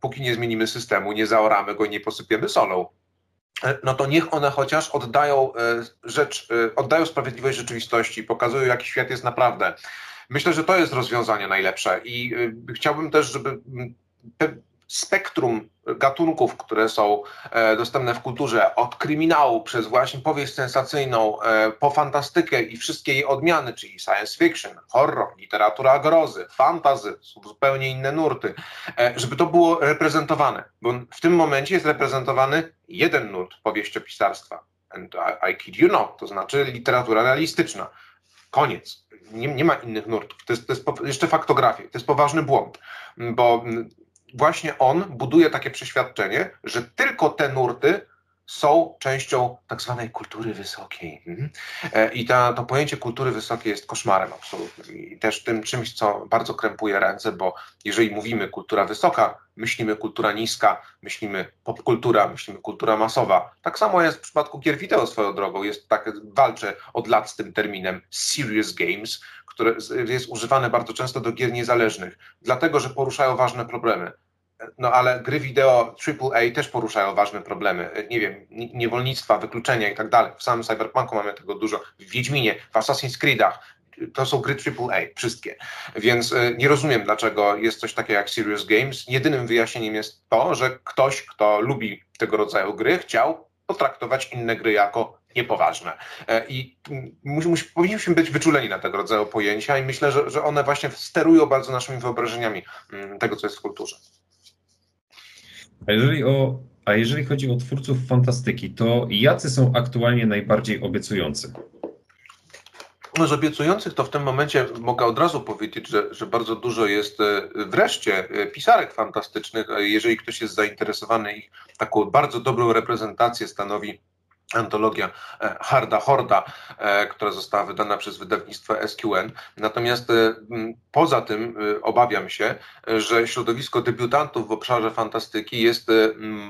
póki nie zmienimy systemu, nie zaoramy go i nie posypiemy solą. E, no to niech one chociaż oddają e, rzecz, e, oddają sprawiedliwość rzeczywistości, pokazują, jaki świat jest naprawdę. Myślę, że to jest rozwiązanie najlepsze i chciałbym też, żeby spektrum gatunków, które są e, dostępne w kulturze, od kryminału przez właśnie powieść sensacyjną, e, po fantastykę i wszystkie jej odmiany, czyli science fiction, horror, literatura grozy, fantazy, są zupełnie inne nurty, e, żeby to było reprezentowane, bo w tym momencie jest reprezentowany jeden nurt powieściopisarstwa, and I, kid you not, to znaczy literatura realistyczna. Koniec. Nie, nie ma innych nurtów. To jest, to jest jeszcze faktografia. To jest poważny błąd, bo właśnie on buduje takie przeświadczenie, że tylko te nurty są częścią tak zwanej kultury wysokiej. Mhm. E, I ta, to pojęcie kultury wysokiej jest koszmarem absolutnym i też tym czymś, co bardzo krępuje ręce, bo jeżeli mówimy kultura wysoka, myślimy kultura niska, myślimy popkultura, myślimy kultura masowa. Tak samo jest w przypadku gier wideo swoją drogą. Jest tak, walczę od lat z tym terminem serious games, które jest używane bardzo często do gier niezależnych, dlatego że poruszają ważne problemy. No ale gry wideo AAA też poruszają ważne problemy. Nie wiem, niewolnictwa, wykluczenia i tak dalej. W samym Cyberpunku mamy tego dużo. W Wiedźminie, w Assassin's Creedach. To są gry AAA, wszystkie. Więc e, nie rozumiem, dlaczego jest coś takiego jak Serious Games. Jedynym wyjaśnieniem jest to, że ktoś, kto lubi tego rodzaju gry, chciał potraktować inne gry jako niepoważne. E, I musi, powinniśmy być wyczuleni na tego rodzaju pojęcia i myślę, że, że one właśnie sterują bardzo naszymi wyobrażeniami mm, tego, co jest w kulturze. A jeżeli, o, a jeżeli chodzi o twórców fantastyki, to jacy są aktualnie najbardziej obiecujący? No, z obiecujących to w tym momencie mogę od razu powiedzieć, że, że bardzo dużo jest e, wreszcie e, pisarek fantastycznych. Jeżeli ktoś jest zainteresowany ich taką bardzo dobrą reprezentację stanowi antologia e, Harda Horda, e, która została wydana przez wydawnictwo SQN. Natomiast e, poza tym obawiam się, że środowisko debiutantów w obszarze fantastyki jest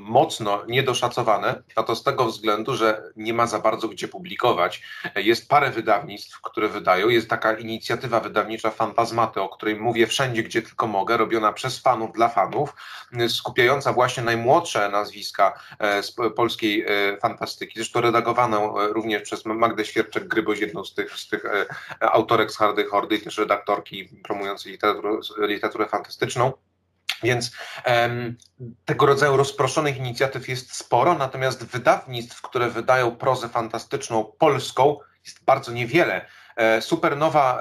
mocno niedoszacowane, a to z tego względu, że nie ma za bardzo gdzie publikować. Jest parę wydawnictw, które wydają. Jest taka inicjatywa wydawnicza Fantazmaty, o której mówię wszędzie, gdzie tylko mogę, robiona przez fanów dla fanów, skupiająca właśnie najmłodsze nazwiska z polskiej fantastyki. Zresztą redagowano e, również przez Magdę Świerczek-Gryboś, jedną z tych, z tych e, autorek z Hardej Hordy też redaktorki promującej literaturę, literaturę fantastyczną. Więc um, tego rodzaju rozproszonych inicjatyw jest sporo, natomiast wydawnictw, które wydają prozę fantastyczną polską, jest bardzo niewiele. E, Supernowa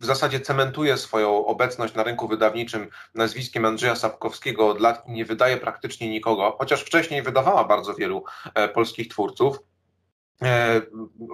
w zasadzie cementuje swoją obecność na rynku wydawniczym nazwiskiem Andrzeja Sapkowskiego od lat i nie wydaje praktycznie nikogo, chociaż wcześniej wydawała bardzo wielu polskich twórców. E,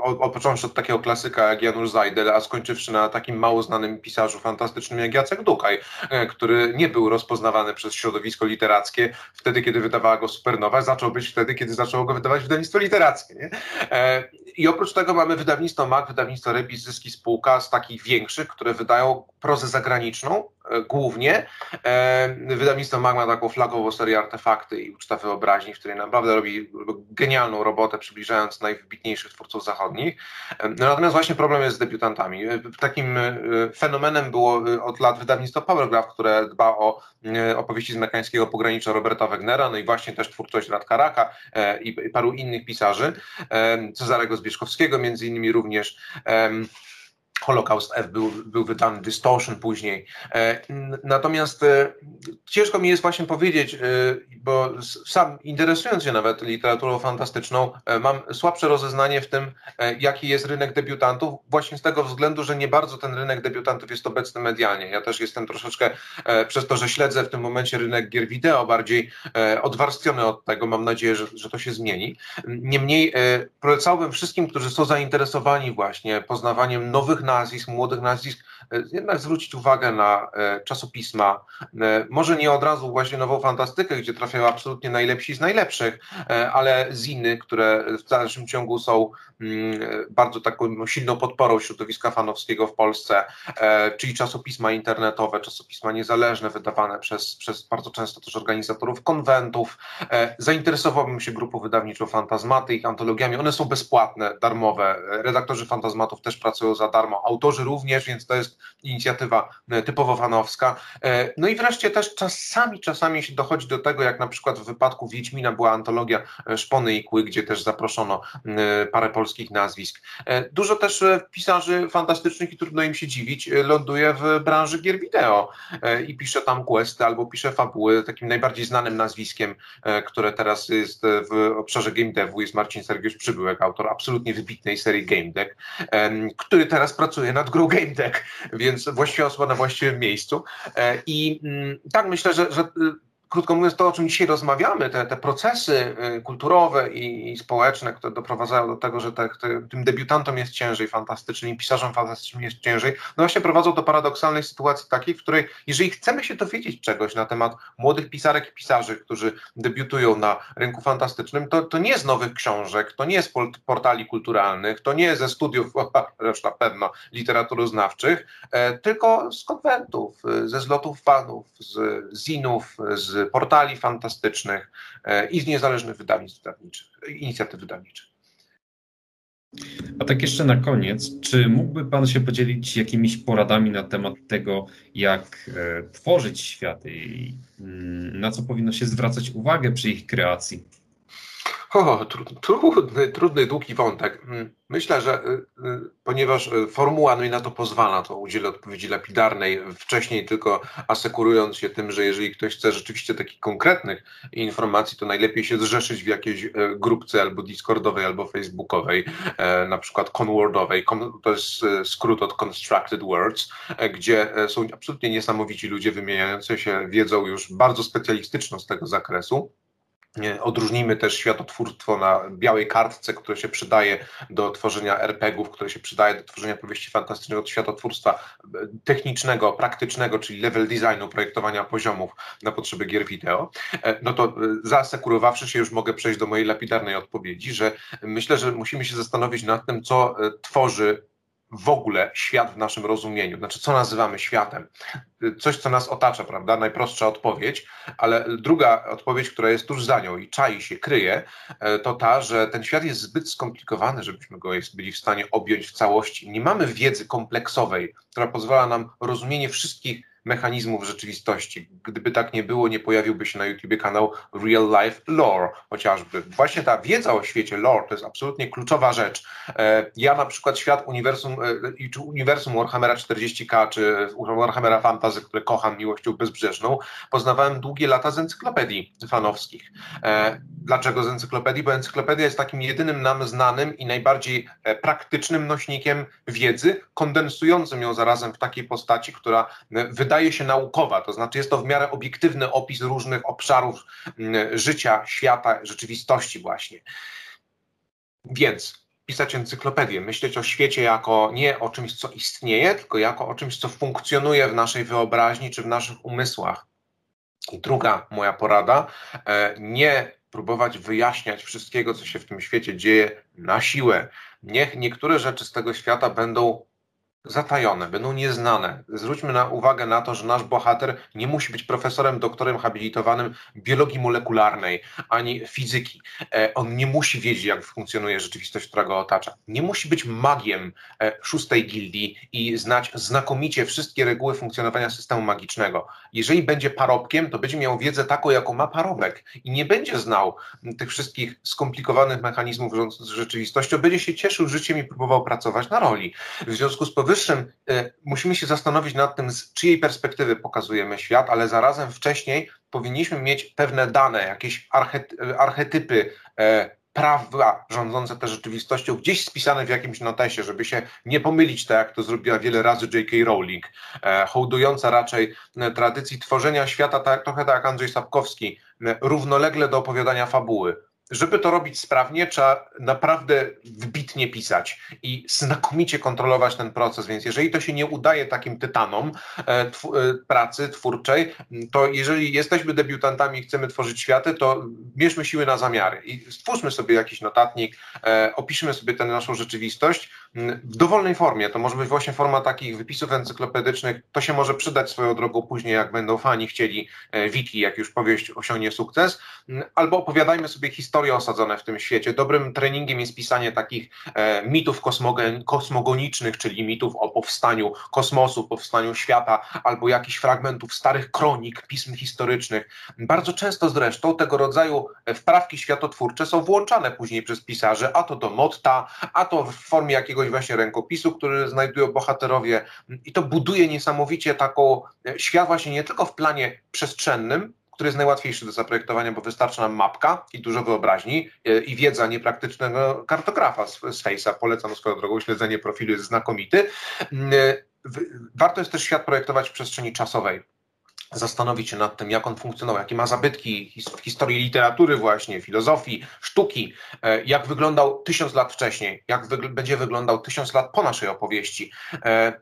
o, począwszy od takiego klasyka jak Janusz Zajdel, a skończywszy na takim mało znanym pisarzu fantastycznym jak Jacek Dukaj, e, który nie był rozpoznawany przez środowisko literackie wtedy, kiedy wydawała go Supernowa, zaczął być wtedy, kiedy zaczęło go wydawać wydawnictwo literackie. Nie? E, I oprócz tego mamy wydawnictwo MAK, wydawnictwo Rebis, Zyski Spółka z takich większych, które wydają prozę zagraniczną, głównie. E, wydawnictwo MAG ma taką flagową serię Artefakty i Uczta Wyobraźni, w której naprawdę robi genialną robotę, przybliżając najwybitniejszych twórców zachodnich. E, no, natomiast właśnie problem jest z debiutantami. Takim fenomenem było od lat wydawnictwo Powergraph, które dba o opowieści z mekańskiego pogranicza Roberta Wegnera, no i właśnie też twórczość Radka Raka i paru innych pisarzy, Cezarego Zbierzkowskiego między innymi również. Holocaust F był, był wydany, Distortion później. E, natomiast e, ciężko mi jest właśnie powiedzieć, e, bo sam interesując się nawet literaturą fantastyczną, mam słabsze rozeznanie w tym, jaki jest rynek debiutantów, właśnie z tego względu, że nie bardzo ten rynek debiutantów jest obecny medialnie. Ja też jestem troszeczkę, przez to, że śledzę w tym momencie rynek gier wideo, bardziej odwarstwiony od tego. Mam nadzieję, że, że to się zmieni. Niemniej polecałbym wszystkim, którzy są zainteresowani właśnie poznawaniem nowych nazwisk, młodych nazwisk, e, jednak zwrócić uwagę na e, czasopisma, e, może nie od razu właśnie nową fantastykę, gdzie trafiają absolutnie najlepsi z najlepszych, ale z innych, które w dalszym ciągu są mm, bardzo taką silną podporą środowiska fanowskiego w Polsce, czyli czasopisma internetowe, czasopisma niezależne, wydawane przez, przez bardzo często też organizatorów konwentów. Zainteresowałbym się grupą wydawniczą Fantazmaty, ich antologiami. One są bezpłatne, darmowe. Redaktorzy Fantazmatów też pracują za darmo autorzy również, więc to jest inicjatywa e, typowo fanowska. E, no i wreszcie też czasami, czasami się dochodzi do tego, jak na przykład w wypadku Wiedźmina była antologia e, Szpony i Kły, gdzie też zaproszono parę polskich nazwisk. Dużo też pisarzy fantastycznych i trudno im się dziwić, ląduje w branży gier wideo i pisze tam questy albo pisze fabuły. Takim najbardziej znanym nazwiskiem, które teraz jest w obszarze game devu jest Marcin Sergiusz Przybyłek, autor absolutnie wybitnej serii Game Deck, który teraz pracuje nad grą Game Deck, więc właściwa osoba na właściwym miejscu. E, I mm, tak myślę, że, że krótko mówiąc, to o czym dzisiaj rozmawiamy, te, te procesy y, kulturowe i, społeczne, które doprowadzają do tego, że te, te, tym debiutantom jest ciężej fantastycznie i pisarzom fantastycznym jest ciężej, no właśnie prowadzą do paradoksalnej sytuacji takiej, w której jeżeli chcemy się dowiedzieć czegoś na temat młodych pisarek i pisarzy, którzy debiutują na rynku fantastycznym, to, to nie z nowych książek, to nie z portali kulturalnych, to nie ze studiów, zresztą na pewno, literaturoznawczych, e, tylko z konwentów, e, ze zlotów fanów, z zinów, z portali fantastycznych e, i z niezależnych wydawnictw wydawniczych, inicjatyw wydawniczych. A tak jeszcze na koniec, czy mógłby Pan się podzielić jakimiś poradami na temat tego, jak e, tworzyć światy i mm, na co powinno się zwracać uwagę przy ich kreacji? O, trudny, trudny, długi wątek. Mm, myślę, że y, y, ponieważ y, formuła no i na to pozwala, to udzielę odpowiedzi lapidarnej, wcześniej tylko asekurując się tym, że jeżeli ktoś chce rzeczywiście takich konkretnych informacji, to najlepiej się zrzeszyć w jakiejś grupce albo Discordowej, albo Facebookowej, e, na przykład Conwordowej. To jest skrót od Constructed Words, e, gdzie e, są absolutnie niesamowici ludzie wymieniający się wiedzą już bardzo specjalistyczną z tego zakresu Odróżnijmy też światotwórstwo na białej kartce, które się przydaje do tworzenia RPGów, które się przydaje do tworzenia powieści fantastycznych od światotwórstwa technicznego, praktycznego, czyli level designu, projektowania poziomów na potrzeby gier wideo. E, no to e, zaasekurowawszy się, już mogę przejść do mojej lapidarnej odpowiedzi, że myślę, że musimy się zastanowić nad tym, co e, tworzy w ogóle świat w naszym rozumieniu, znaczy co nazywamy światem, coś, co nas otacza, prawda? Najprostsza odpowiedź, ale druga odpowiedź, która jest tuż za nią i czai się, kryje, e, to ta, że ten świat jest zbyt skomplikowany, żebyśmy go byli w stanie objąć w całości. Nie mamy wiedzy kompleksowej, która pozwala nam rozumienie wszystkich mechanizmów rzeczywistości. Gdyby tak nie było, nie pojawiłby się na YouTubie kanał Real Life Lore chociażby. Właśnie ta wiedza o świecie lore to jest absolutnie kluczowa rzecz. E, ja na przykład świat uniwersum, e, czy uniwersum Warhammera 40k, czy Warhammera Fantasy, które kocham miłością bezbrzeżną, poznawałem długie lata z encyklopedii fanowskich. E, dlaczego z encyklopedii? Bo encyklopedia jest takim jedynym nam znanym i najbardziej praktycznym nośnikiem wiedzy, kondensującym ją zarazem w takiej postaci, która wydaje wydaje się naukowa, to znaczy jest to w miarę obiektywny opis różnych obszarów mm, życia, świata, rzeczywistości właśnie. Więc pisać encyklopedię, myśleć o świecie jako nie o czymś, co istnieje, tylko jako o czymś, co funkcjonuje w naszej wyobraźni czy w naszych umysłach. I druga moja porada, e, nie próbować wyjaśniać wszystkiego, co się w tym świecie dzieje na siłę. Niech niektóre rzeczy z tego świata będą zatajone, będą nieznane. Zwróćmy na uwagę na to, że nasz bohater nie musi być profesorem, doktorem habilitowanym biologii molekularnej ani fizyki. E, on nie musi wiedzieć, jak funkcjonuje rzeczywistość, która go otacza. Nie musi być magiem e, szóstej gildii i znać znakomicie wszystkie reguły funkcjonowania systemu magicznego. Jeżeli będzie parobkiem, to będzie miał wiedzę taką, jaką ma parobek i nie będzie znał tych wszystkich skomplikowanych mechanizmów z rzeczywistością, będzie się cieszył życiem i próbował pracować na roli. W związku z powyższym powyższym y, musimy się zastanowić nad tym, z czyjej perspektywy pokazujemy świat, ale zarazem wcześniej powinniśmy mieć pewne dane, jakieś archetypy, e, prawa rządzące tę rzeczywistością gdzieś spisane w jakimś notesie, żeby się nie pomylić, tak jak to zrobiła wiele razy J.K. Rowling, e, hołdująca raczej e, tradycji tworzenia świata, tak, trochę tak jak Andrzej Sapkowski, równolegle do opowiadania fabuły żeby to robić sprawnie, trzeba naprawdę wybitnie pisać i znakomicie kontrolować ten proces. Więc jeżeli to się nie udaje takim tytanom e, tw e, pracy twórczej, to jeżeli jesteśmy debiutantami i chcemy tworzyć światy, to bierzmy siły na zamiary i stwórzmy sobie jakiś notatnik, e, opiszmy sobie tę naszą rzeczywistość w dowolnej formie. To może być właśnie forma takich wypisów encyklopedycznych. To się może przydać swoją drogą później, jak będą fani chcieli wiki, jak już powieść osiągnie sukces, albo opowiadajmy sobie historie osadzone w tym świecie. Dobrym treningiem jest pisanie takich e, mitów kosmogonicznych, czyli mitów o powstaniu kosmosu, powstaniu świata, albo jakichś fragmentów starych kronik, pism historycznych. Bardzo często zresztą tego rodzaju wprawki światotwórcze są włączane później przez pisarzy, a to do motta, a to w formie jakiegoś właśnie rękopisu, który znajdują bohaterowie. I to buduje niesamowicie taką e, świat właśnie nie tylko w planie przestrzennym, który jest najłatwiejszy do zaprojektowania, bo wystarczy nam mapka i dużo wyobraźni e, i wiedza niepraktycznego kartografa z, z Face'a. Polecam swoją drogą, śledzenie profilu jest znakomity. Mm, e, warto jest też świat projektować w przestrzeni czasowej zastanowić się nad tym, jak on funkcjonował, jakie ma zabytki w historii literatury właśnie, filozofii, sztuki, e, jak wyglądał tysiąc lat wcześniej, jak będzie wyglądał tysiąc lat po naszej opowieści. E,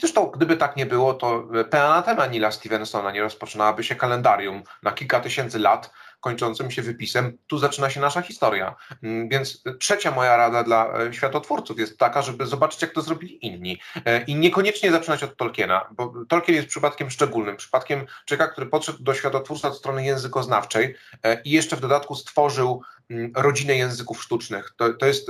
zresztą, gdyby tak nie było, to peanatema Nila Stevensona nie rozpoczynałaby się kalendarium na kilka tysięcy lat, kończącym się wypisem, tu zaczyna się nasza historia. Mm, więc trzecia moja rada dla e, światotwórców jest taka, żeby zobaczyć, jak to zrobili inni. E, I niekoniecznie zaczynać od Tolkiena, bo Tolkien jest przypadkiem szczególnym, przypadkiem człowieka, który podszedł do światotwórstwa od strony językoznawczej e, i jeszcze w dodatku stworzył mm, rodzinę języków sztucznych. To, to jest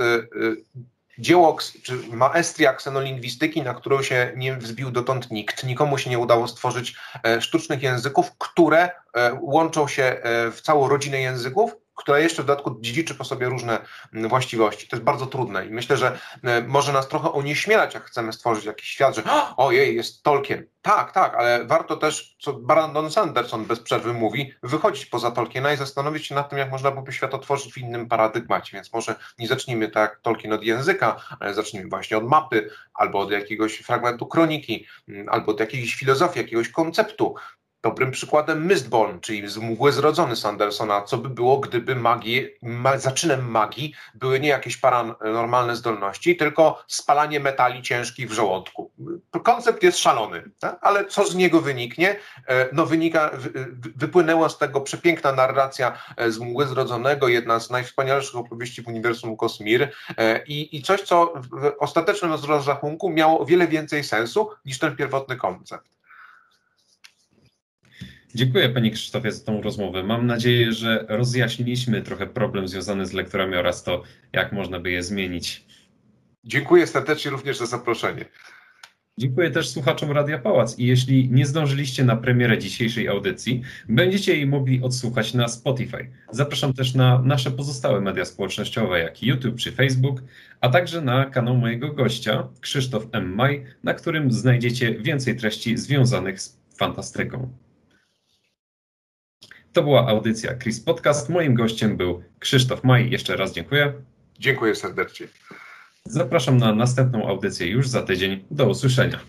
dzieło czy maestria ksenolingwistyki, na którą się nie wzbił dotąd nikt. Nikomu się nie udało stworzyć e, sztucznych języków, które e, łączą się e, w całą rodzinę języków która jeszcze w dodatku dziedziczy po sobie różne mm, właściwości. To jest bardzo trudne i myślę, że e, może nas trochę onieśmielać, jak chcemy stworzyć jakiś świat, że ojej, jest Tolkien. Tak, tak, ale warto też, co Brandon Sanderson bez przerwy mówi, wychodzić poza Tolkiena i zastanowić się nad tym, jak można byłoby świat otworzyć w innym paradygmacie. Więc może nie zacznijmy tak jak Tolkien od języka, ale zacznijmy właśnie od mapy, albo od jakiegoś fragmentu kroniki, mm, albo od jakiejś filozofii, jakiegoś konceptu, Dobrym przykładem Mistborn, czyli z mgły zrodzony Sandersona, co by było, gdyby magii, ma, zaczynem magii były nie jakieś paranormalne zdolności, tylko spalanie metali ciężkich w żołądku. Koncept jest szalony, tak? ale co z niego wyniknie? E, no wynika, wypłynęła z tego przepiękna narracja e, z mgły zrodzonego, jedna z najwspanialszych opowieści w uniwersum Kosmir e, i, i coś, co w ostatecznym rozrachunku miało o wiele więcej sensu niż ten pierwotny koncept. Dziękuję Panie Krzysztofie za tą rozmowę. Mam nadzieję, że rozjaśniliśmy trochę problem związany z lekturami oraz to, jak można by je zmienić. Dziękuję serdecznie również za zaproszenie. Dziękuję też słuchaczom Radia Pałac i jeśli nie zdążyliście na premierę dzisiejszej audycji, będziecie jej mogli odsłuchać na Spotify. Zapraszam też na nasze pozostałe media społecznościowe, jak YouTube czy Facebook, a także na kanał mojego gościa, Krzysztof M. Maj, na którym znajdziecie więcej treści związanych z fantastyką. To była audycja Chris Podcast. Moim gościem był Krzysztof Maj. Jeszcze raz dziękuję. Dziękuję serdecznie. Zapraszam na następną audycję już za tydzień. Do usłyszenia.